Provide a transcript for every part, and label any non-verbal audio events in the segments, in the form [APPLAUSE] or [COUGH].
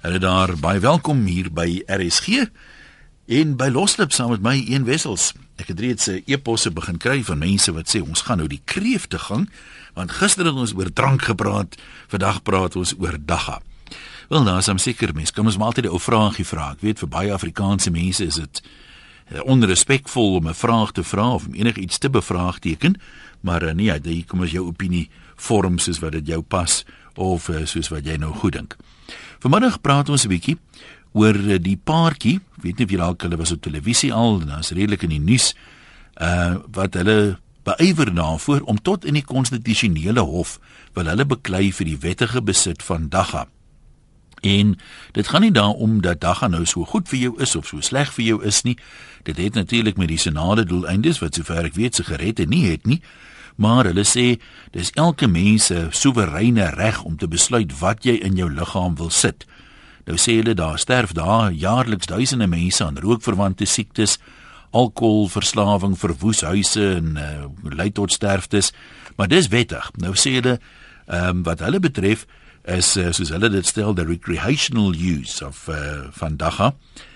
Hulle daar baie welkom hier by RSG en by Loslip saam met my een wessels. Ek het reeds 'n e-posse begin kry van mense wat sê ons gaan nou die kreefte gang want gister het ons oor drank gepraat, vandag praat ons oor dagga. Wel nou, as om seker mens, kom ons maar altyd 'n ou vraagie vra. Ek weet vir baie Afrikaanse mense is dit eh, onrespekvol om 'n vraag te vra of om enigiets te bevraagteken, maar uh, nee, jy kom as jou opinie vorm soos wat dit jou pas of uh, soos wat jy nou goed dink. Vanmiddag praat ons 'n bietjie oor eh, die paartjie, weet nie of julle al hulle was op televisie al, dan is redelik in die nuus uh wat hulle beywer daarvoor om tot in die konstitusionele hof wil hulle beklei vir die wettige besit van dagga. En dit gaan nie daaroor dat dagga nou so goed vir jou is of so sleg vir jou is nie. Dit het natuurlik medisinale doeleindes wat sover ek weet sigarette nie het nie. Maar hulle sê dis elke mens se soewereine reg om te besluit wat jy in jou liggaam wil sit. Nou sê hulle daar sterf daar jaarliks duisende mense aan rookverwante siektes, alkoholverslawing, verwoeshuise en uh, lei tot sterftes, maar dis wettig. Nou sê hulle ehm um, wat hulle betref is uh, soos hulle dit stel the recreational use of uh, van dagga uh,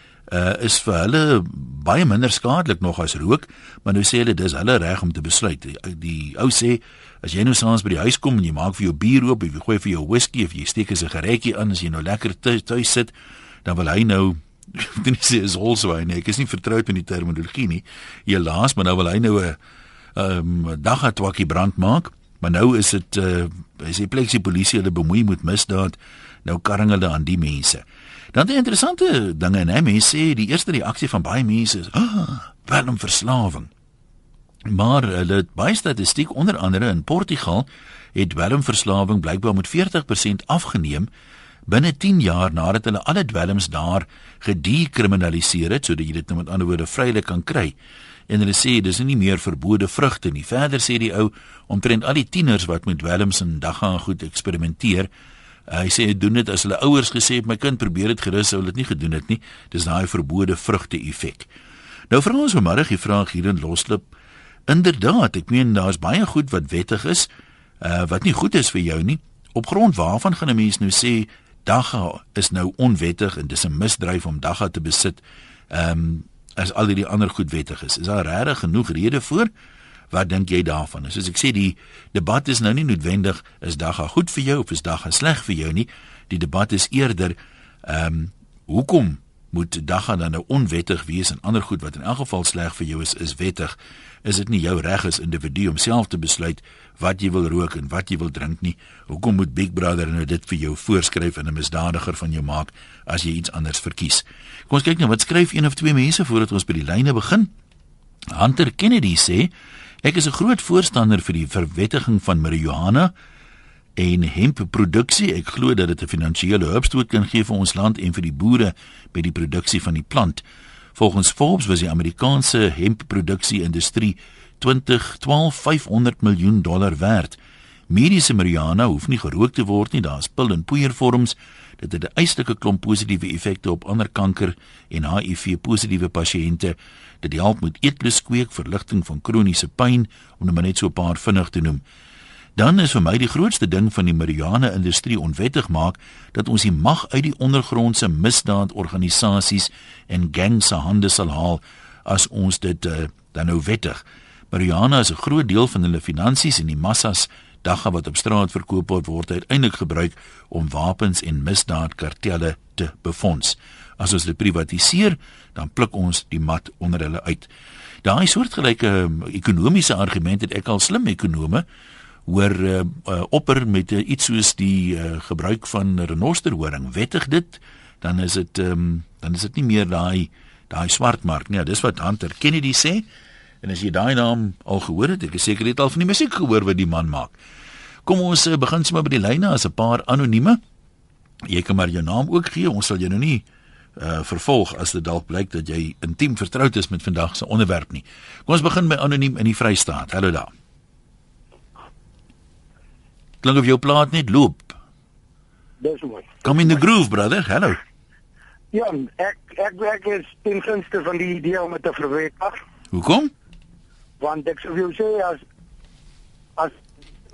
is vir hulle baie minder skadelik nog as rook, maar nou sê hulle dis hulle reg om te besluit. Die, die ou sê as jy nou saans by die huis kom en jy maak vir jou bier oop, jy gooi vir jou whisky of jy steek 'n sigaretjie aan as jy nou lekker tuis sit, dan wil hy nou [LAUGHS] dit is is also nie. Ek is nie vertroud met die terminologie nie. Helaas, maar nou wil hy nou 'n ehm um, daggatwakkie brand maak. Maar nou is dit uh is die pleksie polisie hulle bemoei met misdaad. Nou karring hulle aan die mense. Dan die interessante dinge en mense sê die eerste reaksie van baie mense is, "Ah, dwelmverslawing." Maar hulle het baie statistiek onder andere in Portugal het dwelmverslawing blykbaar met 40% afgeneem binne 10 jaar nadat hulle alle dwelms daar gedekriminaliseer het sodat jy dit nou met ander woorde vrylik kan kry. En hulle sê dis nie meer verbode vrugte nie. Verder sê die ou omtrent al die tieners wat met dwelms en dagga goed eksperimenteer, Hy sê hy doen dit as hulle ouers gesê het my kind probeer dit gerus sou dit nie gedoen het nie. Dis daai verbode vrugte effek. Nou vra ons vanmiddag die vraag hier in Loslip. Inderdaad, ek meen daar's baie goed wat wettig is, uh wat nie goed is vir jou nie. Op grond waarvan gaan 'n mens nou sê dagga is nou onwettig en dis 'n misdryf om dagga te besit? Ehm um, as al die ander goed wettig is. Is daar regtig genoeg redes voor? Wat dink jy daarvan? Soos ek sê die debat is nou nie noodwendig is dagga goed vir jou of is dagga sleg vir jou nie. Die debat is eerder ehm um, hoekom moet dagga dan nou onwettig wees en ander goed wat in elk geval sleg vir jou is is wettig? Is dit nie jou reg as individu om self te besluit wat jy wil rook en wat jy wil drink nie? Hoekom moet Big Brother nou dit vir jou voorskryf en 'n misdadiger van jou maak as jy iets anders verkies? Kom ons kyk nou wat skryf een of twee mense voordat ons by die lyne begin. Hunter Kennedy sê Ek is 'n groot voorstander vir die verwettiging van marihuana en hempproduksie. Ek glo dat dit 'n finansiële hulpstoot kan gee vir ons land en vir die boere by die produksie van die plant. Volgens Forbes was die Amerikaanse hempproduksie industrie 2012 500 miljoen dollar werd. Mediese marihuana hoef nie gerook te word nie, daar's pil en poeiervorms. Dit het 'n eislike klomp positiewe effekte op ander kanker en HIV positiewe pasiënte. Dit help met eetlus kweek, verligting van kroniese pyn, om nou net so 'n paar vinnig te noem. Dan is vir my die grootste ding van die marijuana industrie onwettig maak dat ons die mag uit die ondergrondse misdaadorganisasies en gangs se hande sal haal as ons dit uh, dan nou wettig. Marijuana is 'n groot deel van hulle finansies en die massas dagga wat op straat verkoop word word uiteindelik gebruik om wapens en misdaadkartelle te befonds. As ons dit privatiseer, dan pluk ons die mat onder hulle uit. Daai soortgelyke um, ekonomiese argument het ek al slim ekonome hoor uh, uh, opper met uh, iets soos die uh, gebruik van renosterhoring. Wettig dit, dan is dit um, dan is dit nie meer daai daai swartmark nie. Dis wat Hunter Kennedy sê. En as jy daai naam al gehoor het, ek is seker jy het al van die musiek gehoor wat die man maak. Kom ons uh, begin sommer by die lyne as 'n paar anonieme. Jy kan maar jou naam ook gee. Ons sal jou nou nie uh vervolg as dit dalk blyk dat jy intiem vertroud is met vandag se onderwerp nie. Kom ons begin by anoniem in die Vrystaat. Hallo daar. Klink of jou plaat net loop. Dis mooi. Come in the groove, brother. Hallo. Ja, ek ek werk is ten gunste van die idee om dit te verwettig. Hoekom? Want ek sou wil sê as as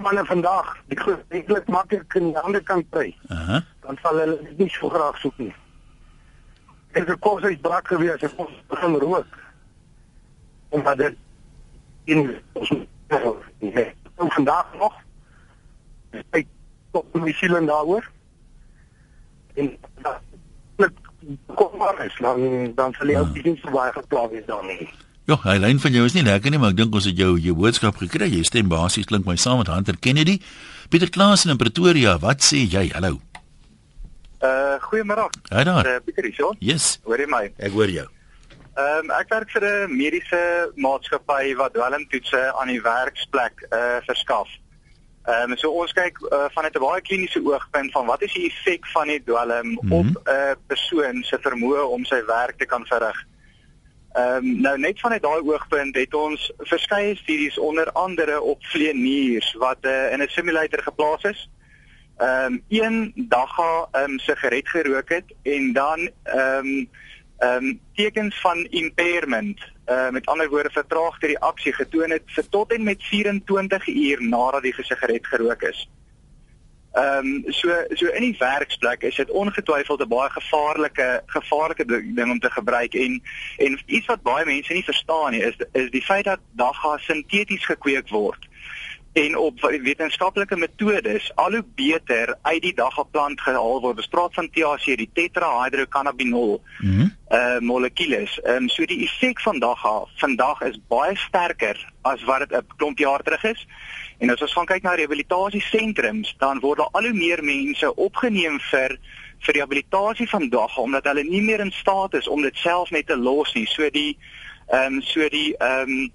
manne vandag die eintlik maklik in die ander kant kry. Uh -huh. dan sal hulle dit nie so graag soek nie. Dit is 'n kos uit brak gewees, ek kon begin rook. Omdat dit in ons nee, vandag nog ek tot my siel en daaroor. En dat kom maar eens dan dan sal jy ook nie so baie geplaag wees daarmee. Ja, hy lyn van jou is nie lekker nie, maar ek dink ons het jou jou boodskap gekry. Jy stem basies klink my saam met Hunter Kennedy. Pieter Klaas in Pretoria, wat sê jy? Hallo. Uh goeiemôre. Hi daar. Uh, Pieter hier. Yes. Hoor jy my? Ek hoor jou. Ehm um, ek werk vir 'n mediese maatskappy wat dwelmtoetse aan die werksplek uh verskaf. Ehm um, so ons kyk uh, vanuit 'n baie kliniese oogpunt van wat is die effek van die dwelm mm -hmm. op 'n uh, persoon se vermoë om sy werk te kan verrig. Ehm um, nou net vanuit daai oogpunt het ons verskeie studies onder andere op vleeniers wat uh, in 'n simulator geplaas is. Ehm um, een dag ga ehm um, sigaret gerook het en dan ehm um, ehm um, tekens van impairment, uh, met ander woorde vertraagde reaksie getoon het vir tot en met 24 uur nadat die sigaret gerook is. Ehm um, so so in die werksplek is dit ongetwyfeld 'n baie gevaarlike gevaarlike ding om te gebruik en en iets wat baie mense nie verstaan nie is is die feit dat daggas sinteties gekweek word en op wetenskaplike metodes al hoe beter uit die daggaplant gehaal word. Ons praat van THC, die tetrahydrocannabinol. Mhm. Mm uh molekules. Ehm um, so die effek van dagga vandag is baie sterker as wat dit 'n klomp jaar terug is. En as ons gaan kyk na rehabilitasiesentrums, dan word daar al hoe meer mense opgeneem vir vir rehabilitasie van dagga omdat hulle nie meer in staat is om dit self net te los nie. So die ehm um, so die ehm um,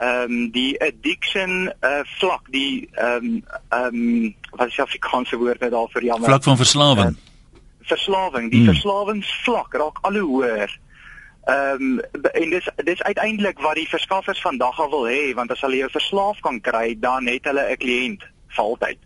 ehm um, die addiction uh vlak die ehm um, ehm um, wat is die Afrikaanse woord net daarvoor? Jammer vlak van verslawing. Uh, verslawing. Die hmm. verslawingsvlak raak al hoe hoër. Ehm um, en dis dis uiteindelik wat die verskaffers vandag al wil hê want as hulle jou verslaaf kan kry dan het hulle 'n kliënt vir altyd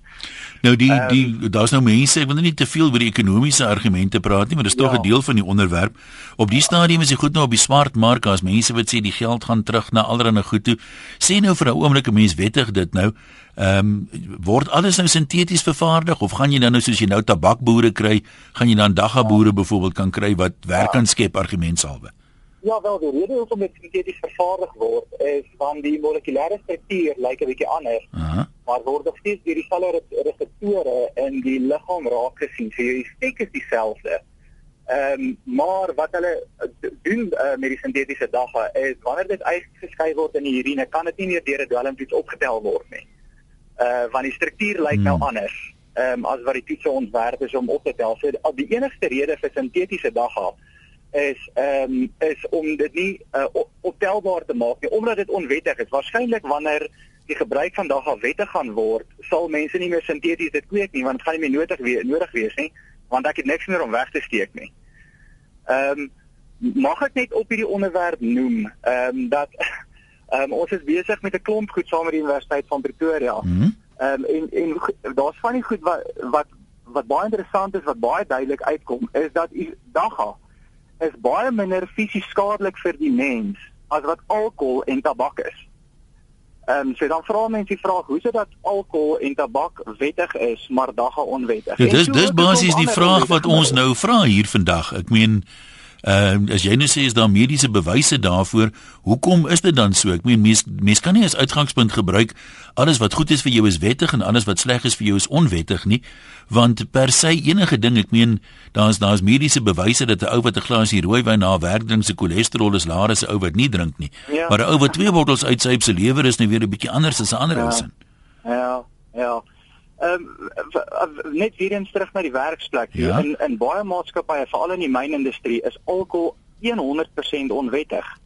Nou die um, die daar's nou mense, ek wil nie te veel oor die ekonomiese argumente praat nie, maar dis tog 'n ja. deel van die onderwerp. Op die stadium is dit goed nou op die smartmark as mense wat sê die geld gaan terug na allerlei goed toe. Sê nou vir 'n oomblik 'n mens wettig dit nou. Ehm um, word alles nou sinteties vervaardig of gaan jy dan nou soos jy nou tabakboere kry, gaan jy dan dagga boere byvoorbeeld kan kry wat werk kan skep argumentsalwe? Ja, wel, die rede hoekom dit sinteties vervaardig word is want die molekulêre struktuur lyk 'n bietjie anders. Uh -huh maar word nog steeds deur dieselfde reseptore in die liggaam raak gesien. So die effek is dieselfde. Ehm um, maar wat hulle doen uh, met die sintetiese dagga is wanneer dit uitgeskei word in die urine, kan dit nie meer deur 'n dwelmtoets opgetel word nie. Uh want die struktuur lyk nou hmm. nou anders. Ehm um, as wat die toetse ontwerp is om op te tel. So die enigste rede vir sintetiese dagga is ehm um, is om dit nie uh, optelbaar te maak nie omdat dit onwettig is. Waarskynlik wanneer die gebruik van daag al wettig gaan word, sal mense nie meer sinteties dit kweek nie want dit gaan nie meer nodig wees nodig wees nie, want ek het niks meer om weg te steek nie. Ehm um, mag ek net op hierdie onderwerp noem, ehm um, dat [LAUGHS] ehm um, ons is besig met 'n klomp goed saam met die Universiteit van Pretoria. Mhm. Ehm mm um, en en daar's van die goed wat wat wat baie interessant is wat baie duidelik uitkom is dat dagga is baie minder fisies skadelik vir die mens as wat alkohol en tabak is. Ehm um, so dan vra mense die vraag, hoe is dit dat alkohol en tabak wettig is, maar dagga onwettig? Ja, dis dis basies die vraag wat ons nou vra hier vandag. Ek meen Ehm uh, as jy nou sê is daar mediese bewyse daarvoor, hoekom is dit dan so? Ek meen mense mens kan nie as uitgangspunt gebruik alles wat goed is vir jou is wettig en alles wat sleg is vir jou is onwettig nie, want per se enige ding, ek meen daar's daar's mediese bewyse dat 'n ou wat 'n glasie rooiwyn na werk drink se cholesterol is laer as 'n ou wat nie drink nie. Ja. Maar 'n ou wat twee bottels uitsyp se lewer is nou weer 'n bietjie anders as 'n ander ou se. Ja. Ja. Ehm um, net weer eens terug na die werksplek. Ja? In in baie maatskappye, veral in die mynindustrie, is alkohol 100% onwettig.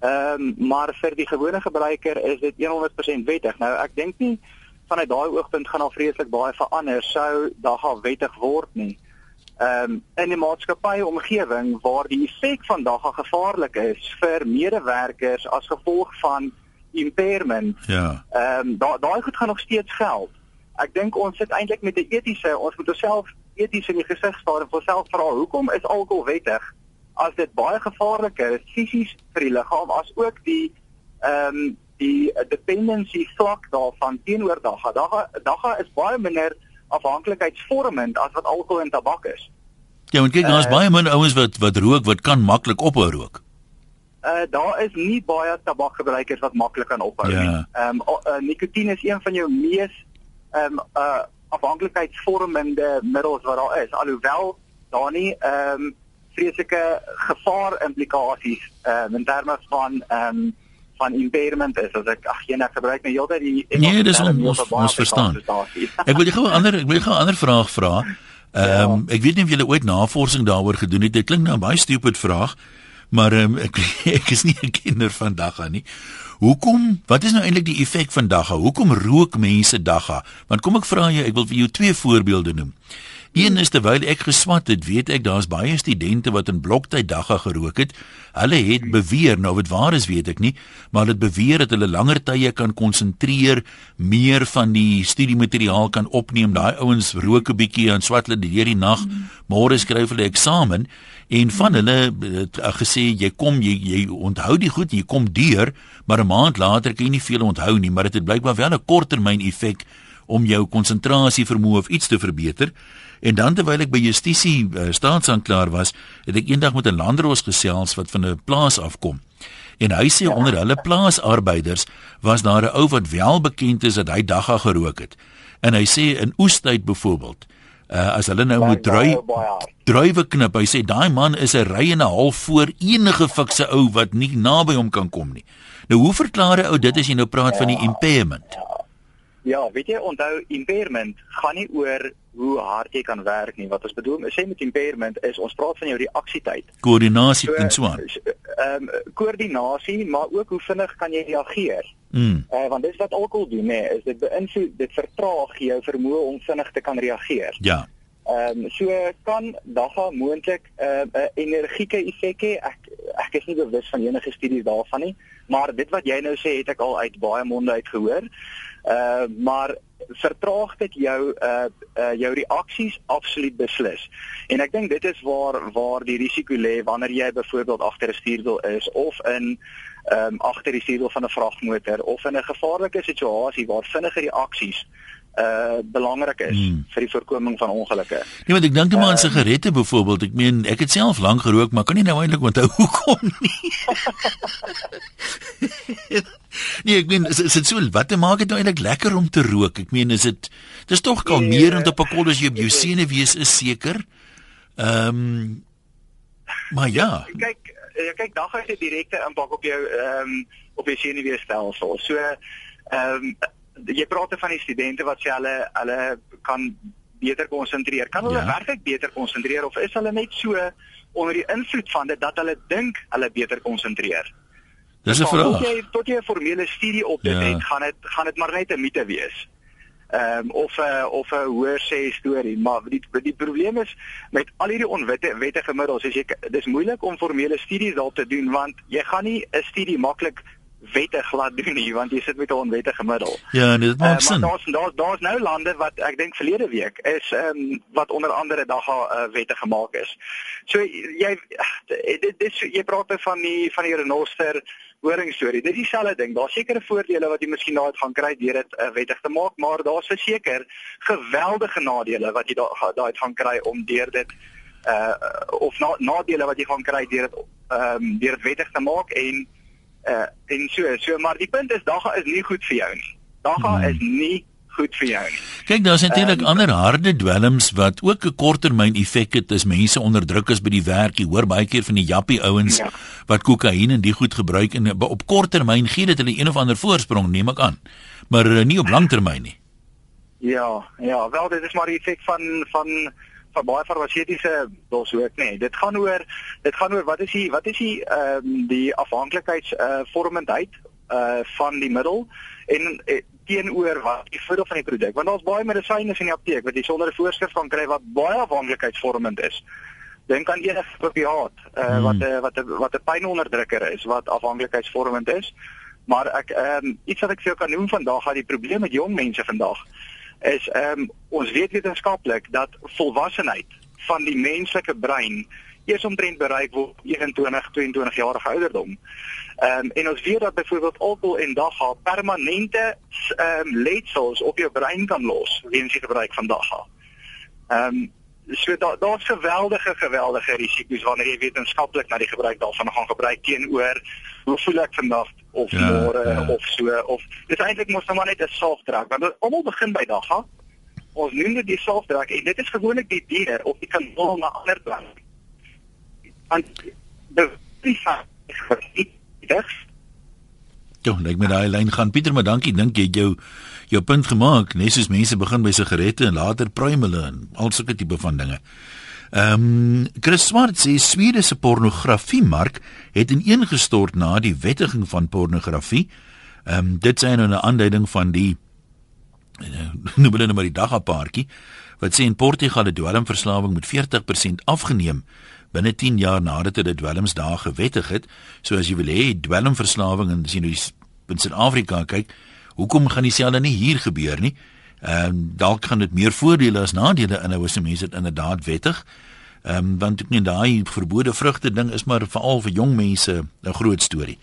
Ehm um, maar vir die gewone gebruiker is dit 100% wettig. Nou ek dink nie vanuit daai oogpunt gaan al vreeslik baie verander sou daar gaan wettig word nie. Ehm um, in die maatskappye omgewing waar die effek van daga gevaarlik is vir medewerkers as gevolg van impairment. Ja. Ehm um, daai daai goed gaan nog steeds geld ek dink ons sit eintlik met 'n etiese ons moet onsself eties in die gesig staar en onsself vra hoekom is alkohol wettig as dit baie gevaarlik is fisies vir die liggaam as ook die ehm um, die dependency vlak daarvan teenoor dagga dagga dagga is baie minder afhanklikheidsvormend as wat alkohol en tabak is. Ja, want kyk, daar's uh, baie min ouens wat wat rook wat kan maklik ophou rook. Uh daar is nie baie tabakgebruikers wat maklik kan ophou ja. nie. Ehm um, uh, nikotien is een van jou mees ehm um, uh afhanklikheidsvormende middels wat daar is. Alhoewel daar nie ehm um, vreeslike gevaar implikasies ehm um, in terme van ehm um, van impairment is as ek ag jy net gebruik my heeltyd die Nee, dis on, ons ons verstaan. Ek wil gou 'n ander ek wil gou 'n ander vraag vra. Ehm um, ja. ek weet nie of julle ooit navorsing daaroor gedoen het. Dit klink nou 'n baie stupid vraag, maar um, ek [LAUGHS] ek is nie 'n kinder van dagga nie. Hoekom? Wat is nou eintlik die effek van dagga? Hoekom rook mense dagga? Want kom ek vra jou, ek wil vir jou twee voorbeelde noem. Een is terwyl ek geswat het, weet ek daar's baie studente wat in bloktyd dagga gerook het. Hulle het beweer, nou wat waar is weet ek nie, maar hulle het beweer dat hulle langer tye kan konsentreer, meer van die studiemateriaal kan opneem. Daai ouens rook 'n bietjie en swat hulle die nag, môre skryf hulle eksamen en van hulle het uh, gesê jy kom jy jy onthou die goed, jy kom deur, maar 'n maand later kan jy nie veel onthou nie, maar dit het blykbaar wel 'n korttermyn effek om jou konsentrasie vermoë of iets te verbeter. En dan terwyl ek by justisie uh, staatsanklaer was, het ek eendag met 'n landroos gesels wat van 'n plaas afkom. En hy sê ja. onder hulle plaasarbeiders was daar 'n ou wat wel bekend is dat hy dagga gerook het. En hy sê in oestyd byvoorbeeld, uh, as hulle nou moet drui druiwe knip, hy sê daai man is 'n ry en 'n half voor enige fikse ou wat nie naby hom kan kom nie. Nou hoe verklaar 'n ou dit as jy nou praat ja. van die impairment? Ja. Ja, weet jy, onthou impairment gaan nie oor hoe hard jy kan werk nie. Wat ons bedoel, sê met impairment is ons praat van jou reaksietyd. Koördinasie so, en so aan. Ehm um, koördinasie, maar ook hoe vinnig kan jy reageer? Mm. Uh, want dis wat alkohol doen, nê, is dit beïnvloed, dit vertraag jou vermoë om vinnig te kan reageer. Ja. Ehm um, so kan dagga moontlik 'n uh, energieke effek hê. Ek ek is nie bewus van enige studies daarvan nie, maar dit wat jy nou sê het ek al uit baie monde uit gehoor. Uh maar vertraag dit jou uh, uh jou reaksies absoluut beslis. En ek dink dit is waar waar die risiko lê wanneer jy byvoorbeeld agter 'n stuurwiel is of in ehm um, agter die stuurwiel van 'n vragmotor of in 'n gevaarlike situasie waar vinnige reaksies uh belangrik is hmm. vir die voorkoming van ongelukke. Nee, want ek dink net maar aan uh, sigarette byvoorbeeld. Ek meen, ek het self lank gerook, maar kan nie nou eintlik onthou [LAUGHS] hoekom nie. [LAUGHS] nee, ek meen, is dit so wat maak dit nou eintlik lekker om te rook? Ek meen, is dit dis tog kalmerend op 'n kol as jy op jou senuwees is seker. Ehm um, Maar ja. Kyk, ja, kyk, dag het 'n direkte impak op jou ehm um, op jou senuweestelsel. So ehm um, jy praat van die studente wat sê hulle hulle kan beter konsentreer. Kan hulle ja. werklik beter konsentreer of is hulle net so onder die invloed van dit dat hulle dink hulle beter konsentreer? Dis 'n vraag. As jy tot jy 'n formele studie op dit ja. het, gaan dit gaan dit maar net 'n mite wees. Ehm um, of 'n of 'n hoor sê storie, maar die die probleem is met al hierdie onwettige middels, is jy dis moeilik om formele studies daarop te doen want jy gaan nie 'n studie maklik wette glad doen nie want jy sit met 'n onwettige middel. Ja, nee, dit maak uh, sin. Daar's daar's daar's nou lande wat ek dink verlede week is ehm um, wat onder andere daga uh, wette gemaak is. So jy dit dis jy praat nou van die van die renoster horing storie. Dit is dieselfde ding. Daar's sekere voordele wat jy miskien daai gaan kry deur dit uh, wettig te maak, maar daar's verseker geweldige nadele wat jy daai daai gaan kry om deur dit uh of na, nadele wat jy gaan kry deur dit ehm um, deur dit wettig te maak en uh en so so maar die punt is daga is nie goed vir jou nie. Daga hmm. is nie goed vir jou nie. Kyk, daar's natuurlik um, ander harde dwelms wat ook 'n korttermyn effek het as mense onderdruk is by die werk. Jy hoor baie keer van die jappie ouens ja. wat kokain en die goed gebruik en op korttermyn gee dit hulle een of ander voorsprong, neem ek aan. Maar uh, nie op langtermyn nie. Ja, ja, wel dit is maar die effek van van van baie farmaseutiese dos ook nê. Nee, dit gaan oor dit gaan oor wat is die wat is die ehm um, die afhanklikheids uh, vormendheid uh van die middel en uh, teenoor wat die voordeel van die produk want daar's baie medisyne in die apteek wat jy sonder 'n voorskrif kan kry wat baie afhanklikheidsvormend is. Dink aan enige opiaat uh hmm. wat 'n wat 'n wat 'n pynonderdrukker is wat afhanklikheidsvormend is. Maar ek ehm um, iets wat ek vir jou kan noem vandag gaan die probleem met jong mense vandag is ehm um, ons weet wetenskaplik dat volwassenheid van die menslike brein eers omtrent bereik word 21 22 jarige ouderdom. Ehm um, en ons weet dat byvoorbeeld alkohol en dagga permanente ehm um, letsels op jou brein kan los weens die gebruik van dagga. Ehm um, so daar daar's geweldige geweldige risiko's wanneer jy wetenskaplik na die gebruik daarvan gaan gebruik teenoor hoe voel ek vandag of ja, môre ja. of so of dis eintlik mos nou maar net 'n selfdruk want almal begin by dagga. Ons noem dit die selfdruk en dit is gewoonlik die dier of die kanaal na ander plek want die prisa is verdiep. Ja, ek met daai lyn gaan Pieter, maar dankie. Dink jy jou jou punt gemaak, net soos mense begin by sigarette en later pruim hulle en al sulke tipe van dinge. Ehm um, Chris Swart sê Swede se pornografiemark het ineengestort na die wettiging van pornografie. Ehm um, dit sê nou 'n aanduiding van die uh, [LAUGHS] noem hulle nou maar die daggapaartjie wat sê in Portugal het dwelmverslawing met 40% afgeneem binne 10 jaar nadat dit dwelmsdae gewettig het. So as jy wil hê dwelmverslawing en sien hoe in Suid-Afrika kyk, hoekom gaan dieselfde nie hier gebeur nie? Ehm um, dalk gaan dit meer voordele as nadele inhou as mense dit inderdaad wettig. Ehm um, want ek meen daai verbode vrugte ding is maar veral vir jong mense 'n groot storie.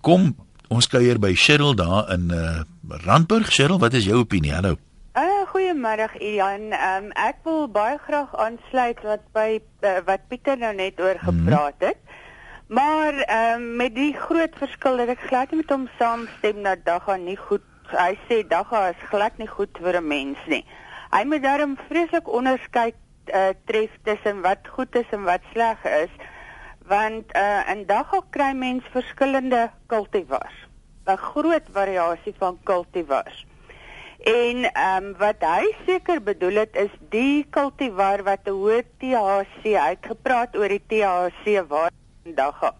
Kom, ons kuier by Cheryl daar in uh, Randburg. Cheryl, wat is jou opinie? Hallo. Uh, goeiemiddag Ian. Um, ek wil baie graag aansluit wat by uh, wat Pieter nou net oor mhm. gepraat het. Mm -hmm. Maar um, met die groot verskil dat ek glad nie met hom saamstem dat dagga nie goed. Hy sê dagga is glad nie goed vir 'n mens nie. Hy moet daarom vreeslik onderskei uh, tref tussen wat goed is en wat sleg is. Want uh, in dagga kry mens verskillende kultivars. 'n Groot variasie van kultivars. En ehm um, wat hy seker bedoel het is die kultivar wat 'n hoë THC uitgepraat oor die THC waar vandag gaan.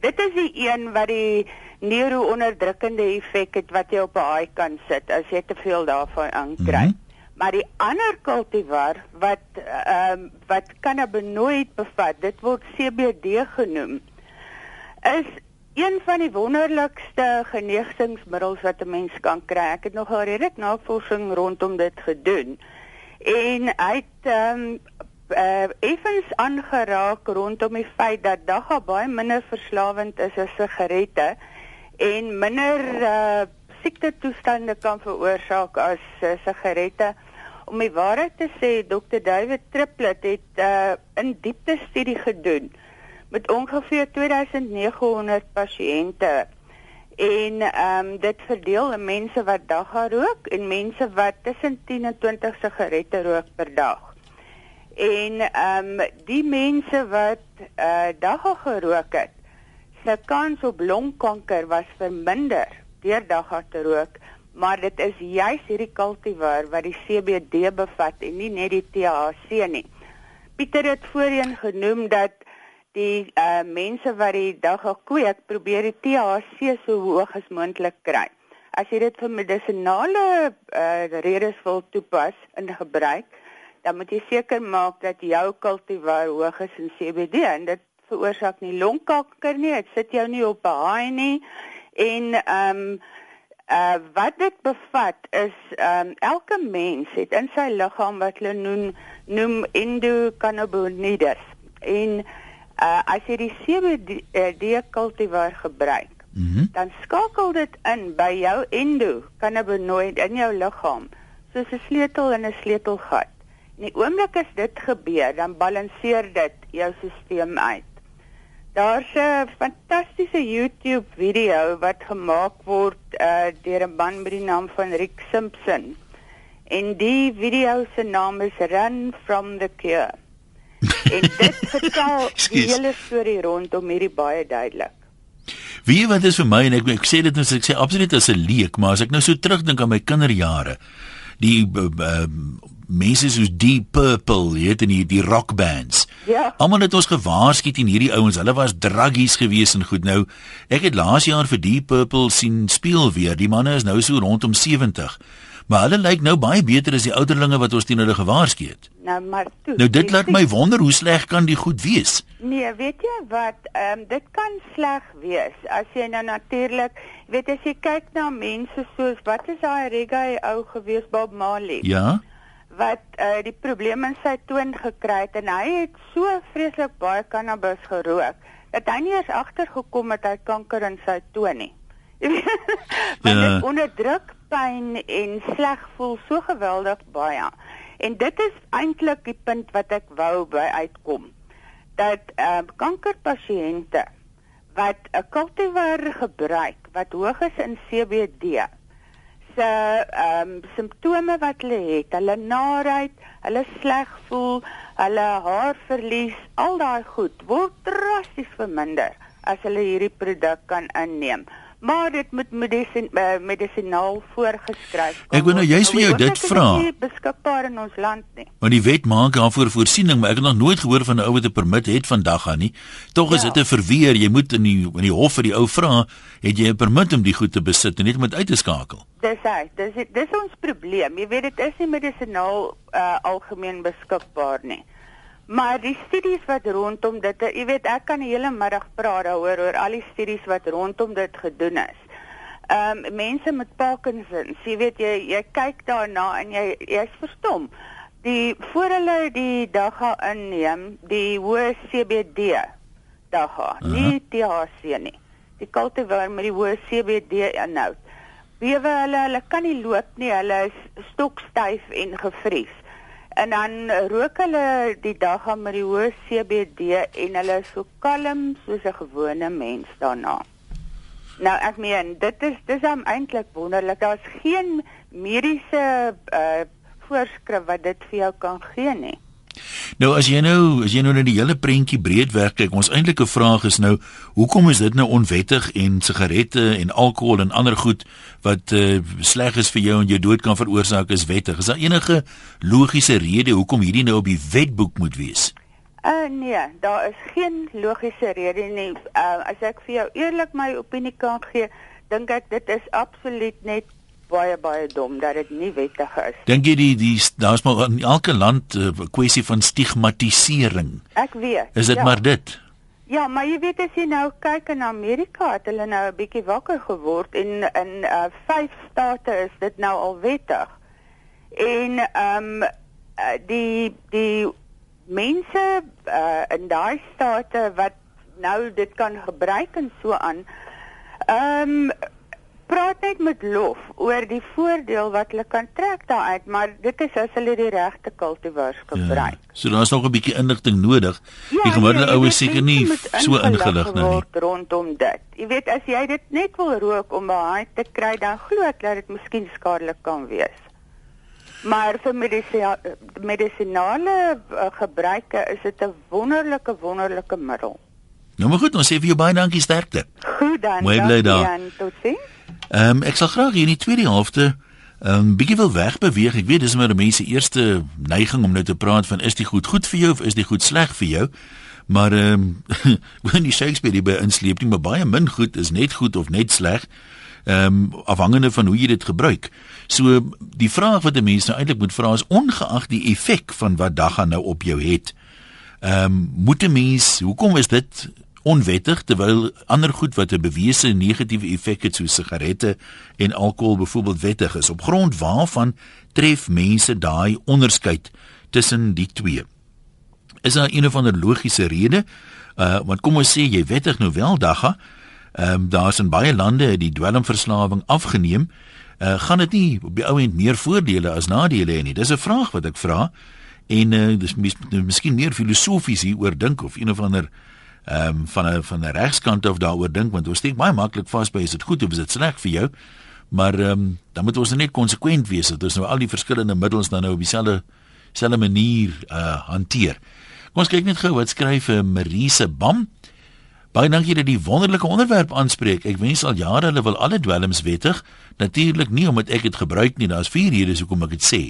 Dit is die een wat die neuroonderdrukkende effek het wat jy op 'n haai kan sit as jy te veel daarvan aankry. Mm -hmm. Maar die ander kultivar wat ehm um, wat cannabinoid bevat, dit word CBD genoem. Is een van die wonderlikste geneesingsmiddels wat 'n mens kan kry. Ek het nog al redelik navorsing rondom dit gedoen. En hy het ehm um, uh, effens aangeraak rondom die feit dat dagga baie minder verslawend is as sigarette en minder uh, siekte toestande kan veroorsaak as uh, sigarette. Om die waarheid te sê, Dr. David Triplett het uh, in diepte studie gedoen met ongeveer 2900 pasiënte. En ehm um, dit verdeel in mense wat dagga rook en mense wat tussen 10 en 20 sigarette rook per dag. En ehm um, die mense wat uh dagga gerook het, se kans op longkanker was verminder deur dagga te rook, maar dit is juis hierdie kultivar wat die CBD bevat en nie net die THC nie. Pieter het voorheen genoem dat die uh, mense wat die dag gekweek probeer die THC so hoog as moontlik kry. As jy dit vir medisonale uh, redes wil toepas in gebruik, dan moet jy seker maak dat jou kultivar hoog is in CBD en dit veroorsaak nie longkanker nie, dit sit jou nie op 'n haai nie en ehm um, uh wat dit bevat is ehm um, elke mens het in sy liggaam wat hulle noem noem endocannabinoides en Uh as jy die CBD kultivar gebruik, mm -hmm. dan skakel dit in by jou endo cannabinoid in jou liggaam, soos 'n sleutel in 'n sleutelgat. In die oomblik as dit gebeur, dan balanseer dit jou stelsel uit. Daar's 'n fantastiese YouTube video wat gemaak word uh deur 'n man met die naam van Rick Simpson. En die video se naam is Run from the Cure en dit [LAUGHS] vertel die hele storie rondom hierdie baie duidelik. Wie wat is vir my en ek ek sê dit net ek sê absoluut as 'n leek, maar as ek nou so terugdink aan my kinderjare, die uh, uh, mense soos Deep Purple, jy weet in die die rock bands. Ja. Almal het ons gewaarsku teen hierdie ouens. Hulle was druggies gewees en goed nou. Ek het laas jaar vir Deep Purple sien speel weer. Die manne is nou so rondom 70 maar hulle lyk nou baie beter as die ouderlinge wat ons teen hulle gewaarsku het. Nou maar toe. Nou dit laat my wonder hoe sleg kan die goed wees? Nee, weet jy wat, ehm um, dit kan sleg wees as jy nou natuurlik, weet as jy kyk na mense soos wat is daai reggae ou gewees Bob Marley? Ja. Wat uh, die probleem in sy toon gekry het en hy het so vreeslik baie cannabis gerook dat hy nie eens agtergekom het hy kanker in sy toon nie. [LAUGHS] Want Ja. dit onderdruk pyn en sleg voel so geweldig baie. En dit is eintlik die punt wat ek wou by uitkom. Dat uh, kankerpasiënte wat 'n cultivar gebruik wat hoog is in CBD se ehm um, simptome wat hulle het, hulle naait, hulle sleg voel, hulle haarverlies, al daai goed word drasties verminder as hulle hierdie produk kan inneem. Maar dit moet medisien uh, medisinaal voorgeskryf Ek wou nou word. juist vir jou dit is vra. nie beskikbaar in ons land nie. Want die wet maak daarvoor voorsiening, maar ek het nog nooit gehoor van 'n ou wat 'n permit het vandag aan nie. Tog is Ja. dit 'n verweer, jy moet in die in die hof vir die ou vra, het jy 'n permit om die goed te besit en net om dit uit te skakel. Dis hy. Dis dis ons probleem. Jy weet dit is nie medisinaal uh, algemeen beskikbaar nie. Maar die studies wat rondom dit, jy weet ek kan die hele middag praat daaroor oor al die studies wat rondom dit gedoen is. Ehm um, mense met Parkinson, jy weet jy jy kyk daarna en jy jy's verstom. Die voor hulle die dagga inneem, die hoë CBD dagga, nie THC nie. Die cultivar met die hoë CBD inhoud bewe hulle, hulle kan nie loop nie, hulle is stokstyf en gevries. En dan rook hulle die dag aan met die hoë CBD en hulle is so kalm soos 'n gewone mens daarna. Nou ek meen, dit is dis am eintlik wonderlik. Daar's geen mediese uh voorskrif wat dit vir jou kan gee nie. Nou as jy nou as jy nou na die hele prentjie breedweg kyk, ons eintlike vraag is nou, hoekom is dit nou onwettig en sigarette en alkohol en ander goed wat uh, sleg is vir jou en jou dood kan veroorsaak is wettig? Is daar enige logiese rede hoekom hierdie nou op die wetboek moet wees? Uh nee, daar is geen logiese rede nie. Uh as ek vir jou eerlik my opinie kan gee, dink ek dit is absoluut net baie baie dom dat dit nie wettig is. Dink jy die die daar's maar in elke land 'n uh, kwessie van stigmatisering. Ek weet. Is dit ja. maar dit? Ja, maar jy weet as jy nou kyk in Amerika het hulle nou 'n bietjie wakker geword en in uh vyf state is dit nou al wettig. En ehm um, die die mense uh in daai state wat nou dit kan gebruik en so aan ehm um, praat net met lof oor die voordeel wat hulle kan trek daaruit, maar dit is as hulle die regte kultivars gebruik. Ja. So daar's nog 'n bietjie inligting nodig. Ja, die gemiddelde nee, jy ou weet, is seker nie so ingelig nou nie. rondom dit. Jy weet as jy dit net wil rook om baie te kry, dan glo ek dat dit miskien skadelik kan wees. Maar vir medisia- medisinale uh, gebruike is dit 'n wonderlike wonderlike middel. Nou maar goed, ons sê vir jou baie dankie sterkte. Goed dan. Mooi bly daar. en Totsiens. Ehm um, ek sal graag hier in die tweede helfte ehm um, bietjie wil wegbeweeg. Ek weet dis maar mense eerste neiging om nou te praat van is dit goed goed vir jou of is dit goed sleg vir jou? Maar ehm um, wanneer die Shakespeare by insleep nie, maar baie min goed is net goed of net sleg. Ehm um, afhangende van hoe jy dit gebruik. So die vraag wat 'n mens nou eintlik moet vra is ongeag die effek van wat dagga nou op jou het. Ehm um, moet 'n mens, hoekom is dit onwettig terwyl ander goed wat 'n bewese negatiewe effek het soos sigarette en alkohol byvoorbeeld wettig is? Op grond waarvan tref mense daai onderskeid tussen die twee? Is daar een of ander logiese rede? Uh want kom ons sê jy wettig nou wel dagga. Ehm um, daar's in baie lande die dwelmverslawing afgeneem. Uh gaan dit nie op die ou end meer voordele as nadele hê nie? Dis 'n vraag wat ek vra. En uh dis mis, miskien meer filosofies hieroor dink of een of ander ehm um, van 'n van 'n regskant of daaroor dink want ons steek baie maklik vas by is dit goed of is dit sleg vir jou? Maar ehm um, dan moet ons net konsekwent wees dat ons nou al die verskillende middels dan nou op dieselfde selfde manier uh hanteer. Kom ons kyk net gou wat skryf uh, Marise Bam. Baie dankie dat jy die wonderlike onderwerp aanspreek. Ek wens al jare hulle wil alle dwelms wettig. Natuurlik nie omdat ek dit gebruik nie. Daar's vier redes hoekom ek dit sê.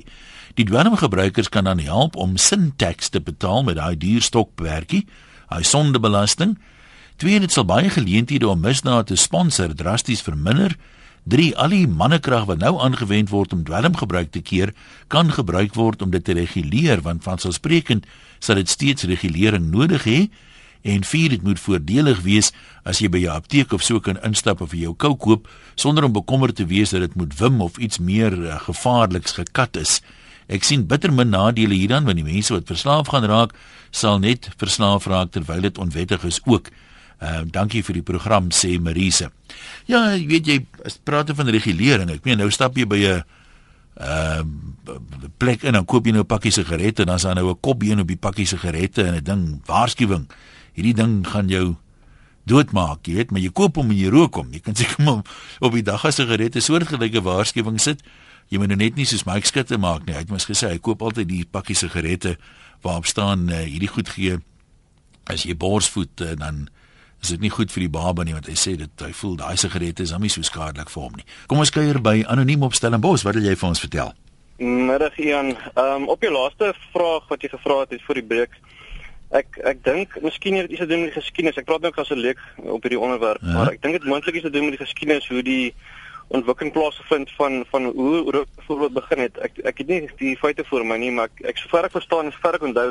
Die dwelmgebruikers kan dan help om sin-tax te betaal met daai duur stokwerkie, hy sondebelasting. Twee, dit sal baie geleenthede om misdade te sponsor drasties verminder. 3 al die mannekrag wat nou aangewend word om dwelmgebruik te keer, kan gebruik word om dit te reguleer want vanselfsprekend sal dit steeds regulering nodig hê. En 4 dit moet voordelig wees as jy by jou apteek of so kan instap of vir jou kou koop sonder om bekommerd te wees dat dit moet wim of iets meer uh, gevaarliks gekat is. Ek sien bitter min nadele hierdan want die mense wat verslaaf gaan raak, sal net verslaaf raak terwyl dit onwettig is ook. Uh, dankie vir die program sê Marise. Ja, jy weet jy praat van regulering. Ek meen nou stap jy by 'n uh, plek in dan koop jy nou 'n pakkie sigarette en dan is daar nou 'n kopbeen op die pakkie sigarette en 'n ding waarskuwing. Hierdie ding gaan jou doodmaak, jy weet, maar jy koop hom en jy rook hom. Jy kan seker maar op die dag as sigarette soortgelyke waarskuwing sit. Jy moet nou net nie soos Mike skitte maak nie. Hy het mos gesê hy koop altyd die pakkie sigarette waarop staan uh, hierdie goed gee as jy borsvoed uh, dan is dit nie goed vir die baba nie want hy sê dit hy voel daai sigarette is hom nie so skadelik vir hom nie. Kom ons kuier by anoniem op Stellenbosch. Wat wil jy vir ons vertel? Middag Ian. Ehm um, op jou laaste vraag wat jy gevra het voor die breek. Ek ek dink miskien het iets te doen met die geskiedenis. Ek praat nou as 'n leek op hierdie onderwerp, ja. maar ek dink dit moontlik is te doen met die geskiedenis hoe die ontwikkeling plaasgevind van van hoe hoe dit voorbeeld begin het. Ek ek het nie die feite voor my nie, maar ek, ek sover ek verstaan en sover ek onthou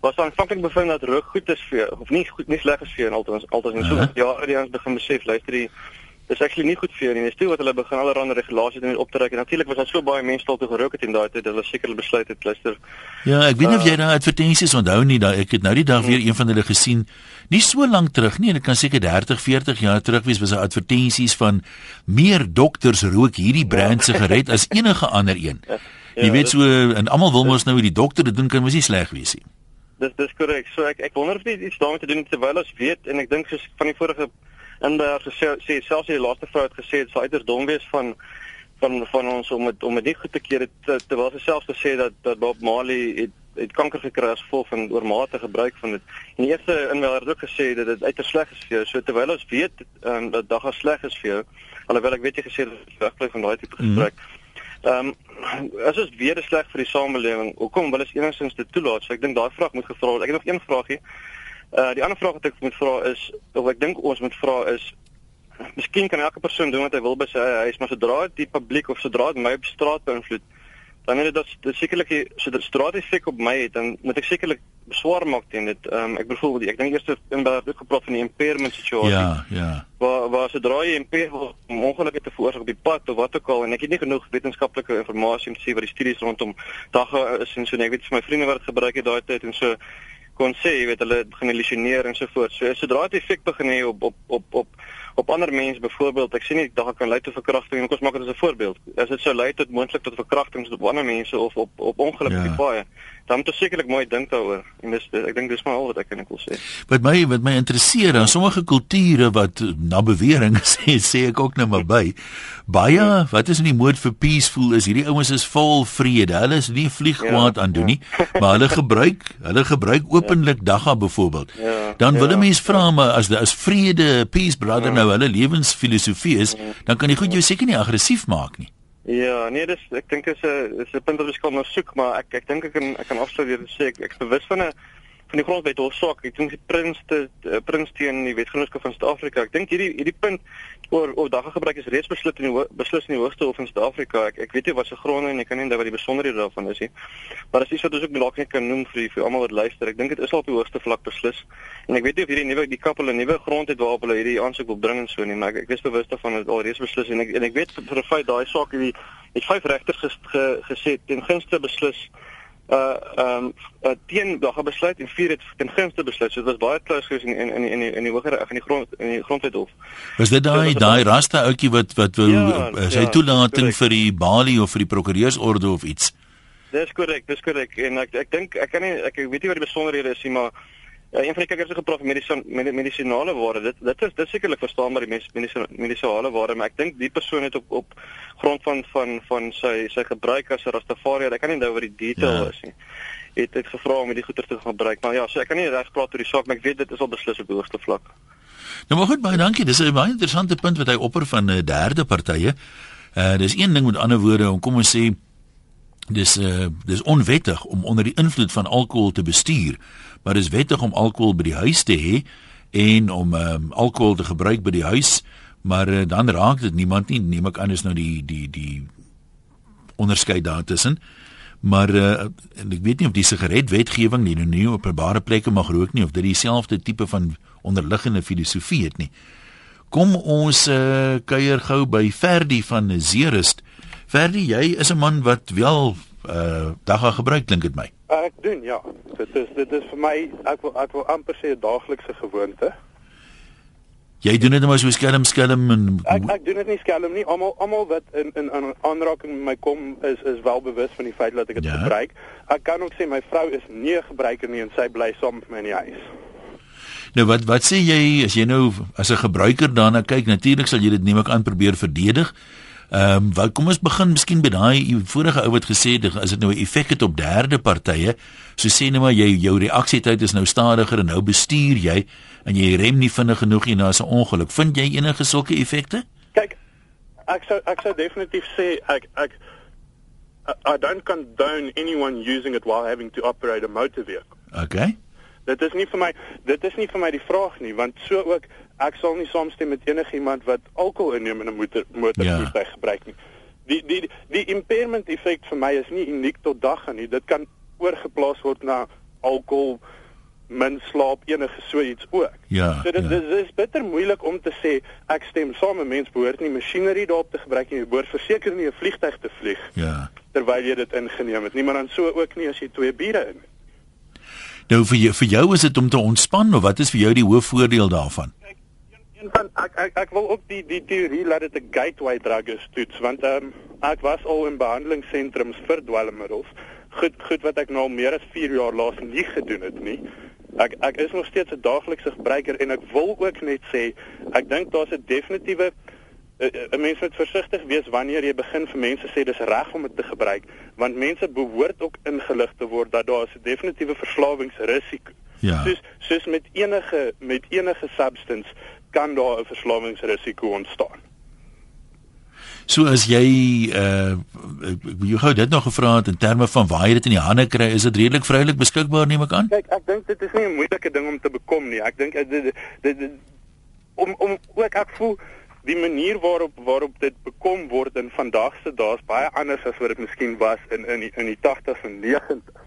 was aanvanklik bevind dat rook goed is vir of nie goed nie sleg is vir en altyd altyd in so uh -huh. ja, die ons begin besef luister die dis actually nie goed vir nie. Dis toe wat hulle begin allerlei regulasies doen op te trek en natuurlik was daar so baie mense tot gerook het in daai tyd dat hulle seker besluit het luister. Ja, ek weet nie uh, of jy daai advertensies onthou nie, daai ek het nou die dag weer een van hulle gesien. Nie so lank terug nie, dit kan seker 30, 40 jaar terug wees was daar advertensies van meer dokters rook hierdie brand sigaret as [LAUGHS] enige ander een. Ja, ja, jy weet so en almal wil mos nou die dokter dit doen kan mos nie sleg wees nie. Dis dis korrek. So ek ek wonder of dit iets daarmee te doen het terwyl ons weet en ek dink soos van die vorige inbeer gesê sê selfs die laaste vrou het gesê dit sou uiters dom wees van van van ons om het, om dit nie goed te keer het terwyl sy self gesê dat dat Bob Marley het het kanker gekry as gevolg van oormatige gebruik van dit. En die eerste inbeer het ook gesê dat dit uiters sleg is vir jou. So terwyl ons weet um, dat dit sleg is vir jou, alhoewel ek weet jy gesê dat dit wegbly van daai tipe. Mm -hmm. Ehm um, as ons weer sleg vir die samelewing, hoekom wil ons enigstens dit toelaat? So ek dink daai vraag moet gevra word. Ek het nog een vraagie. Uh die ander vraag wat ek moet vra is of ek dink ons moet vra is Miskien kan elke persoon doen wat hy wil by sy huis, maar sodra die publiek of sodra dit my op straat beïnvloed, dan het dit dat sekerlik so dit straat effek op my het dan moet ek sekerlik swaar maak teen dit. Ehm um, ek bedoel ek dink eers in daar het gepraat van die impairment situasie. Ja, ja. Waar waar sodra jy impair word om ongelukke te veroorsaak op die pad of wat ook al en ek het nie genoeg wetenskaplike inligting om te sê wat die studies rondom dagga is en so net weet vir my vriende wat gebruik het daai tyd en so kon sê jy weet hulle begin hallusineer en so voort. So sodra dit effek begin hê op op op op op ander mense byvoorbeeld ek sê nie dat kan lei tot verkrachting en kom ons maak dit as 'n voorbeeld as dit sou lei tot moontlik tot verkrachtings op ander mense of op op ongelukkige ja. paaie dan moet ons sekerlik mooi dink daaroor en dis ek dink dis maar al wat ek kan ek wil sê wat my wat my interesseer dan sommige kulture wat na bewering [LAUGHS] sê sê ek ook nou maar by baie wat is in die moed vir peaceful is hierdie ouens is vol vrede hulle is nie vliegkwaad ja, aan doen ja. nie maar hulle gebruik hulle gebruik openlik ja. dagga byvoorbeeld ja, dan wil 'n ja, mens vra maar as as vrede peace brother ja. nou hulle lewensfilosofie is, dan kan jy goed jou seker nie aggressief maak nie. Ja, nee, dis ek dink is 'n is 'n punt wat ons kan nou soek, maar ek ek dink ek kan ek kan afsluit deur te sê ek ek is bewus van 'n van die grondwet hofsaak. Ek dink die prins te uh, prins teen die wetgenootskap van Suid-Afrika. Ek dink hierdie hierdie punt oor oor dagga gebruik is reeds besluit in die beslis in die hoogste hof in Suid-Afrika. Ek ek weet nie wat se gronde en ek kan nie wat die besonderhede daarvan is nie. Maar dis iets wat ons ook dalk net kan noem vir vir almal wat luister. Ek dink dit is al op die hoogste vlak beslis. En ek weet nie of hierdie nuwe die kappel 'n nuwe grond het waarop hulle hierdie aansoek wil bring en so nie, maar ek, ek is bewus daarvan dat al reeds beslis en ek en ek weet vir 'n feit daai saak hierdie het vyf regters ges, ge, gesê ten gunste beslis uh ehm um, uh, teen daag besluit en vier het ten gunste besluit. So dit was baie close geweest in in in in die in die hoër in die grond in die grondwethof. Was dit daai daai raste ouetjie wat wat wou ja, uh, sy ja, toelating vir die Bali of vir die prokureursorde of iets? Dis korrek, dis korrek. En ek ek dink ek kan nie ek weet nie wat die besonderhede is nie, maar Ja, een van die kykers het gepraat van medisinale medisinale ware. Dit dit is dit sekerlik verstaanbaar die medisinale medisinale ware, maar ek dink die persoon het op op grond van van van sy sy gebruik as 'n Rastafari, ek kan nie nou oor die detail ja. is nie. Het dit gevra om die goeder te gebruik, maar ja, so ek kan nie reg praat oor die saak, maar ek weet dit is al beslis op die hoogste vlak. Nou maar goed, baie dankie. Dis 'n baie interessante punt wat hy opper van 'n uh, derde partye. Uh dis een ding met ander woorde, om kom ons sê dis uh dis onwettig om onder die invloed van alkohol te bestuur maar dis wettig om alkohol by die huis te hê en om um, alkohol te gebruik by die huis, maar uh, dan raak dit niemand nie, neem ek aan is nou die die die onderskeid daartussen. Maar uh, ek weet nie of die sigaretwetgewing nie nou nie op openbare plekke mag rook nie of dit dieselfde tipe van onderliggende filosofie het nie. Kom ons uh, kuier gou by Ferdi van Zeerust. Ferdi, jy is 'n man wat wel uh dagga gebruik klink dit my. Ek doen ja. Dit is dit is vir my ek wil ek wil amper sê 'n daaglikse gewoonte. Jy doen dit net maar so skelm skelm en Ek ek doen dit nie skelm nie. Almal almal wat in in aan aanraking met my kom is is wel bewus van die feit dat ek dit Ja. gebruik. Ek kan ook sê my vrou is nie 'n gebruiker nie en sy bly saam met my in die huis. nou wat wat sê jy as jy nou as 'n gebruiker daarna kyk natuurlik sal jy dit neem ek aan probeer verdedig. Ehm um, wat kom ons begin miskien by daai vorige ou wat gesê het as dit nou 'n effek het op derde partye so sê net maar jy jou reaksietyd is nou stadiger en nou bestuur jy en jy rem nie vinnig genoeg nie na 'n ongeluk. Vind jy enige sulke effekte? Kyk, ek sou ek sou definitief sê ek ek I don't condone anyone using it while having to operate a motor vehicle. Okay. Dit is nie vir my dit is nie vir my die vraag nie want so ook ek sal nie saamstem met enigiemand wat alkohol inneem in 'n motor motorvoertuig ja. gebruik nie. Die die die impairment effek vir my is nie uniek tot dag nie. Dit kan oorgeplaas word na alkohol min slaap enige so iets ook. Ja, So dit, ja. dit, is bitter moeilik om te sê ek stem saam met mens behoort nie masjinerie daarop te gebruik nie. Jy behoort verseker nie 'n vliegtyg te vlieg Ja. terwyl jy dit ingeneem het nie, maar dan so ook nie as jy twee biere in. Nou vir jou, vir jou is dit om te ontspan of wat is vir jou die hoof voordeel daarvan? Een, een van ek, ek ek wil ook die die teorie laat dit 'n gateway drug is toets want ehm um, ek was al in behandelingssentrums vir dwelmmiddels. Goed goed wat ek nou al meer as 4 jaar laas nie gedoen het nie. Ek ek is nog steeds 'n daaglikse gebruiker en ek wil ook net sê ek dink daar's 'n definitiewe 'n mens moet versigtig wees wanneer jy begin vir mense sê dis reg om dit te gebruik want mense behoort ook ingelig te word dat daar 'n definitiewe verslawingsrisiko. Ja. Soos soos met enige met enige substance kan daar 'n verslawingsrisiko ontstaan. So as jy uh jy gou dit nog gevra het in terme van waar jy dit in die hande kry, is dit redelik vrylik beskikbaar neem ek aan? Kyk, ek dink dit is nie 'n moeilike ding om te bekom nie. Ek dink dit, dit, dit, dit om om ook ek voel die manier waarop waarop dit bekom word in vandag se dae is baie anders as wat dit miskien was in in in die 80s en 90s.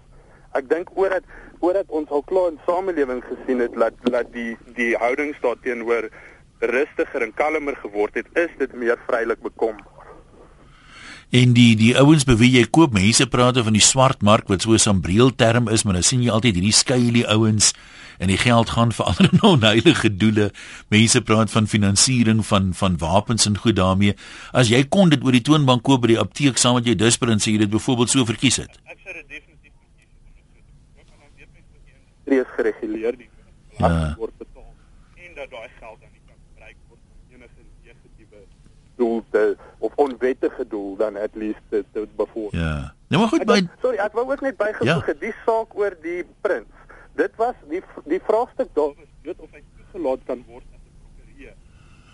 Ek dink oor dat oor dat ons al klaar in samelewing gesien het dat dat die die houdings daarteenoor rustiger en kalmer geword het, is dit meer vrylik bekombaar. En die die ouens by wie jy koop, mense praat van die swart mark wat so 'n sambreel term is, maar dan sien jy altyd hierdie skuilie ouens en die geld gaan [LAUGHS] vir ander onheilige doele. Mense praat van finansiering van van wapens en goed daarmee. As jy kon dit oor die toonbank koop by die apteek saam met jou disprin sê jy dit byvoorbeeld so verkies het. Ek sou dit definitief verkies het. Ook al dan weet mens dat die industrie is gereguleer, die Ja. word betaal en dat daai geld dan nie kan gebruik word vir enige negatiewe doel te of onwettige doel dan at least te, te bevorder. Ja. Nou maar goed, Ek by dink- Sorry, ek wou ook net bygevoeg het die saak oor die prins. Dit was die die vraagstuk daar was weet of hy toegelaat kan word as 'n prokureur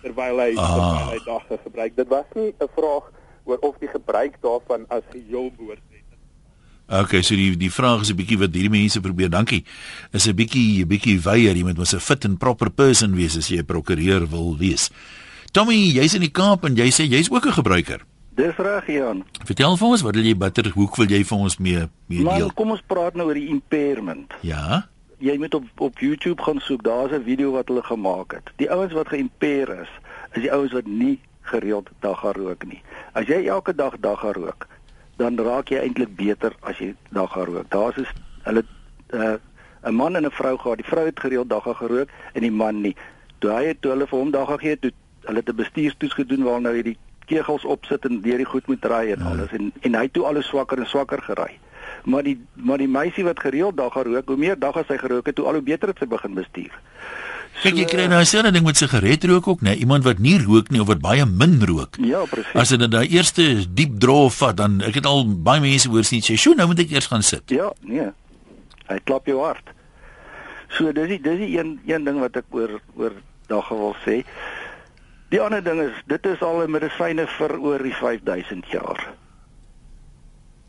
terwyl hy Ah. terwyl hy dagga gebruik. Dit was nie 'n vraag oor of die gebruik daarvan as geheel behoort Okay, so die die vraag is 'n bietjie wat hierdie mense probeer, dankie. Is 'n bietjie 'n bietjie weier, jy moet mos 'n fit and proper person wees as jy 'n prokureur wil wees. Tommy, jy's in die Kaap en jy sê jy's ook 'n gebruiker. Dis reg, Jan. Vertel vir ons, wat wil jy bitter hoek wil jy vir ons mee mee Maar deel? kom ons praat nou oor die impairment. Ja. Jy moet op op YouTube gaan soek. Daar's 'n video wat hulle gemaak het. Die ouens wat geïmpair is, is die ouens wat nie gereeld dagga rook nie. As jy elke dag dagga rook, dan raak jy eintlik beter as jy dagga rook. Daar's is hulle uh, 'n man en 'n vrou gehad. Die vrou het gereeld dagga gerook en die man nie. Toe hy het toe hulle vir hom dagga gee, toe hulle het 'n bestuurstoets gedoen waar nou hierdie kegels opsit en deur die goed moet ry en alles en en hy toe alles swakker en swakker gery. Maar die maar die meisie wat gereeld dagga rook, hoe meer dagga sy gerook het, hoe al hoe beter het sy begin bestuur. Kyk, jy kry nou dieselfde ding met sigaretrook ook, né? Iemand wat nie rook nie of wat baie min rook. Ja, presies. As dit daai eerste diep draw vat, dan ek het al baie mense hoor sien sê, "Sjoe, nou moet ek eers gaan sit." Ja, nee. Hy klap jou hart. So dis die dis die een een ding wat ek oor oor dagga wil sê. Die ander ding is dit is al 'n medisyne vir oor die 5000 jaar.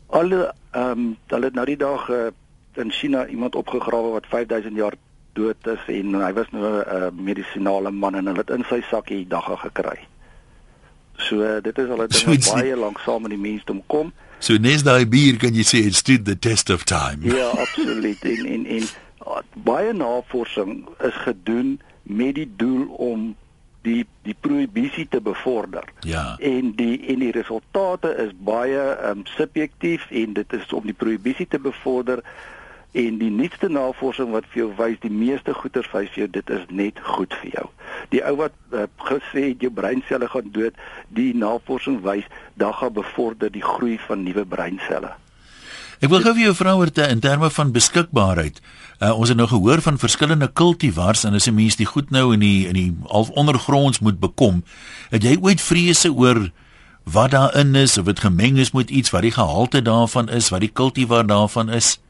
Alle ehm um, hulle het nou die dag uh, in China iemand opgegrawe wat 5000 jaar dood is en hy was nou 'n uh, medisinale man en hulle het in sy sakkie dagga gekry. So uh, dit is al 'n ding So wat baie lank saam met die mensdom kom. So nes daai bier kan jy sê it stood the test of time. Ja, absoluut. En en en uh, baie navorsing is gedoen met die doel om die die prohibisie te bevorder. Ja. En die en die resultate is baie um, subjektief en dit is om die prohibisie te bevorder en die nuutste navorsing wat vir jou wys die meeste goeters wys vir jou dit is net goed vir jou. Die ou wat uh, gesê het jou breinselle gaan dood, die navorsing wys dat gaan bevorder die groei van nuwe breinselle. Ek wil gou vir jou vra oor te in terme van beskikbaarheid. Uh, ons het nou gehoor van verskillende kultivars en as 'n mens die goed nou in die in die half ondergronds moet bekom, het jy ooit vrese oor wat daarin is of dit gemeng is met iets wat die gehalte daarvan is, wat die kultivar daarvan is?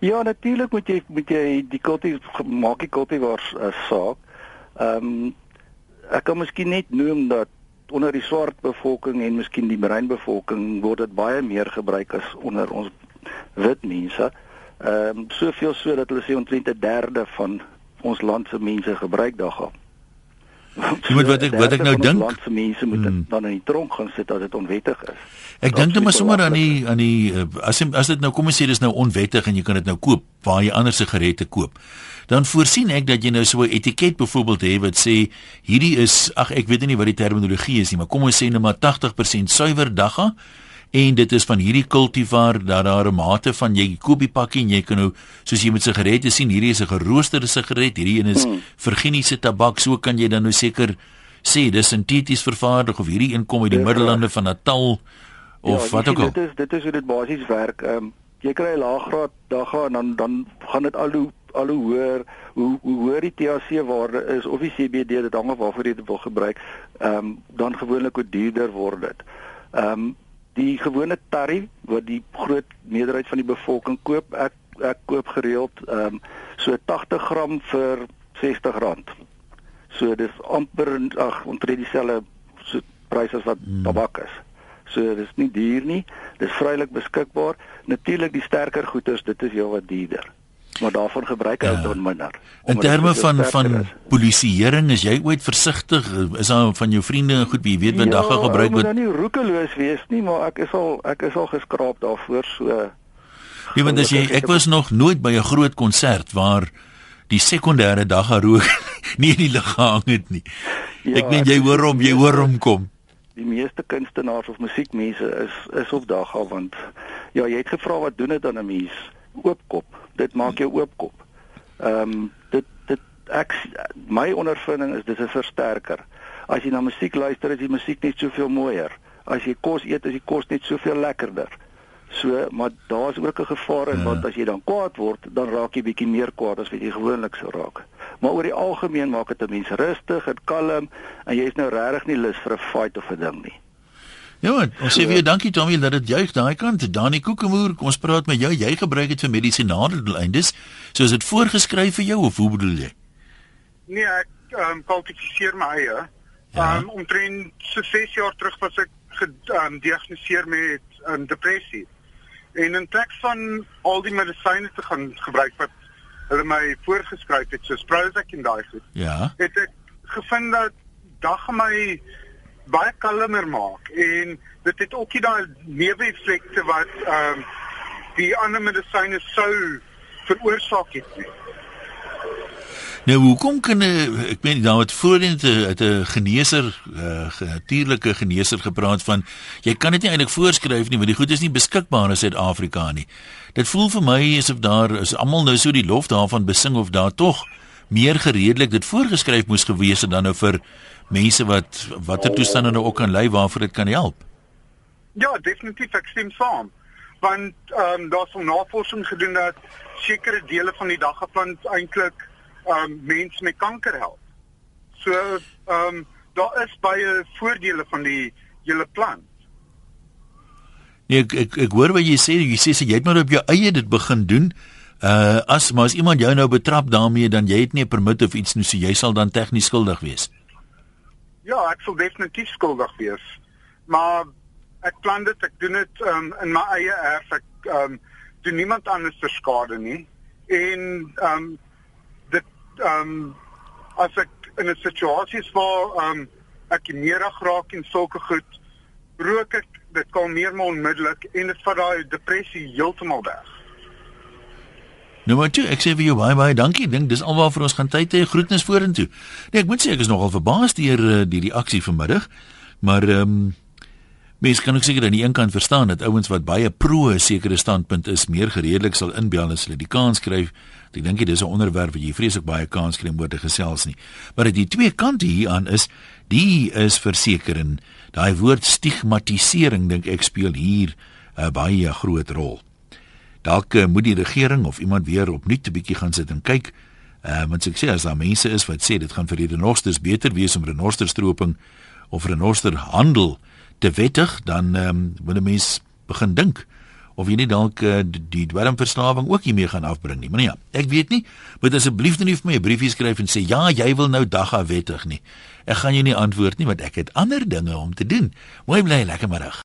Ja, natuurlik moet jy moet jy die kultivar maak die kultivars uh, saak. Ehm um, ek kan miskien net noem dat onder die swart bevolking en miskien die bruin bevolking word dit baie meer gebruik as onder ons wit mense. Ehm um, soveel so dat hulle sê omtrent 'n derde van ons land se mense gebruik daag. [LAUGHS] Jy moet wat ek wat ek nou dink, land se mense moet hmm. dan in die tronk gaan sit as dit onwettig is. Ek dink net maar sommer aan die aan die eh, as as dit nou kom ons sê dis nou onwettig en jy kan dit nou koop waar jy ander sigarette koop. Dan voorsien ek dat jy nou so 'n etiket byvoorbeeld het wat sê hierdie is ag ek weet nie wat die terminologie is nie, maar kom ons sê net maar 80% suiwer dagga en dit is van hierdie kultivar dat daar 'n mate van jy koop die pakkie en jy kan nou soos jy met sigarette sien hierdie is 'n geroosterde sigaret hierdie een is hmm. virginiese tabak so kan jy dan nou seker sê dis sinteties vervaardig of hierdie een kom uit die ja, middellande van Natal of ja, wat ook al. dit is dit is hoe dit basies werk. Um, jy kry 'n laaggraad dag en dan dan gaan dit al hoe al hoe hoër hoe hoe hoër die THC waarde is of die CBD dit hang af waarvoor jy dit wil gebruik ehm um, dan gewoonlik hoe duurder word dit. Ehm um, die gewone tarry wat die groot meerderheid van die bevolking koop ek ek koop gereeld ehm um, so 80 gram vir R60. So dis amper ag omtrent dieselfde so prys as wat hmm. tabak is. So dis nie duur nie. Dis vrylik beskikbaar. Natuurlik die sterker goederes, dit is heelwat duurder maar daarvan gebruik hy ja. dan minder. In terme van van polisieering is jy ooit versigtig? Is daar van jou vriende goed wie weet wat ja, dagga gebruik word? Ja, nou nie roekeloos wees nie, maar ek is al ek is al geskraap daarvoor so. Ja, want as jy ek was nog nooit by 'n groot konsert waar die sekondêre dagga rook [LAUGHS] nie in die lug gehang het nie. Ja, ek meen jy hoor hom, jy hoor hom kom. Die meeste kunstenaars of musiekmense is is op dagga want ja, jy het gevra wat doen dit dan 'n mens? Oopkop dit maak jou oopkop. Ehm um, dit dit ek my ondervinding is dis 'n versterker. As jy na musiek luister, is die musiek net soveel mooier. As jy kos eet, is die kos net soveel lekkerder. So, maar daar's ook 'n gevaar in ja. want as jy dan kwaad word, dan raak jy bietjie meer kwaad as wat jy gewoonlik sou raak. Maar oor die algemeen maak dit 'n mens rustig en kalm en jy is nou regtig nie lus vir 'n fight of 'n ding nie. Ja, ons sê weer dankie Tommy dat dit juig daai kant. Dani Kokemoer, ons praat met jou. Jy gebruik dit vir medisinale doeleindes. So is dit voorgeskryf vir jou of hoe bedoel jy? Nee, ek ehm um, kwalifiseer my eie. Ehm ja. um, omtrent so 6 jaar terug was ek gediagnoseer um, met um, depressie. En in plaas van al die medisyne te gaan gebruik wat hulle my voorgeskryf het, soos Prozac en daai goed. Ja. Het ek gevind dat dag my baie kalmer maak en dit het ook nie daai neeweffekte wat ehm um, die ander medisyne sou veroorsaak het nie. Nou hoekom kan ek meen dan wat voorheen het 'n geneeser uh, natuurlike geneeser gepraat van jy kan dit nie eintlik voorskryf nie want die goed is nie beskikbaar in Suid-Afrika nie. Dit voel vir my asof daar is almal nou so die lof daarvan besing of daar tog meer gereedelik dit voorgeskryf moes gewees het dan nou vir mense wat watter toestande nou ook kan lei waarvoor dit kan help. Ja, definitief ek stem saam. Want ehm um, daar's 'n navorsing gedoen dat sekere dele van die daggeplant eintlik ehm um, mense met kanker help. So ehm um, daar is baie voordele van die hele plant. Nee, ek ek ek hoor wat jy sê, jy sê jy het maar op jou eie dit begin doen. Uh as maar as iemand jou nou betrap daarmee dan jy het nie 'n permit of iets nie, so jy sal dan tegnies skuldig wees. Ja, ek sou definitief skuldig wees. Maar ek plan dit, ek doen dit um, in my eie erf. Ek um doen niemand anders ter skade nie. En um dit um as ek in 'n situasie is waar um ek neerig raak en sulke goed, rook ek dit kalmeer my onmiddellik en dit vat daai depressie heeltemal weg. Nou maar toe, ek sê vir jou baie baie dankie. Dink dis alwaar vir ons gaan tyd hê groetnis vorentoe. Nee, ek moet sê ek is nogal verbaas deur uh, die reaksie vanmiddag. Maar ehm um, mense kan ook seker aan die een kant verstaan dat ouens wat baie pro 'n sekere standpunt is, meer gereedelik sal inbel as hulle die kans kry. Ek dink dit is 'n onderwerp wat jy vreeslik baie kans kry om oor te gesels nie. Maar dat die twee kante hieraan is, die is verseker en daai woord stigmatisering dink ek speel hier 'n baie groot rol. Dalk uh, moet die regering of iemand weer opnuut 'n bietjie gaan sit en kyk. Ehm uh, want ek sê as daar mense is wat sê dit gaan vir die renosters beter wees om renosterstroping of renosterhandel te wettig, dan ehm um, wil 'n mens begin dink of jy nie dalk uh, die dwelmverslawing ook hiermee gaan afbring nie. Maar nee, ja, ek weet nie. Moet asseblief nie vir my 'n briefie skryf en sê ja, jy wil nou dagga wettig nie. Ek gaan jou nie antwoord nie want ek het ander dinge om te doen. Mooi bly, lekker middag.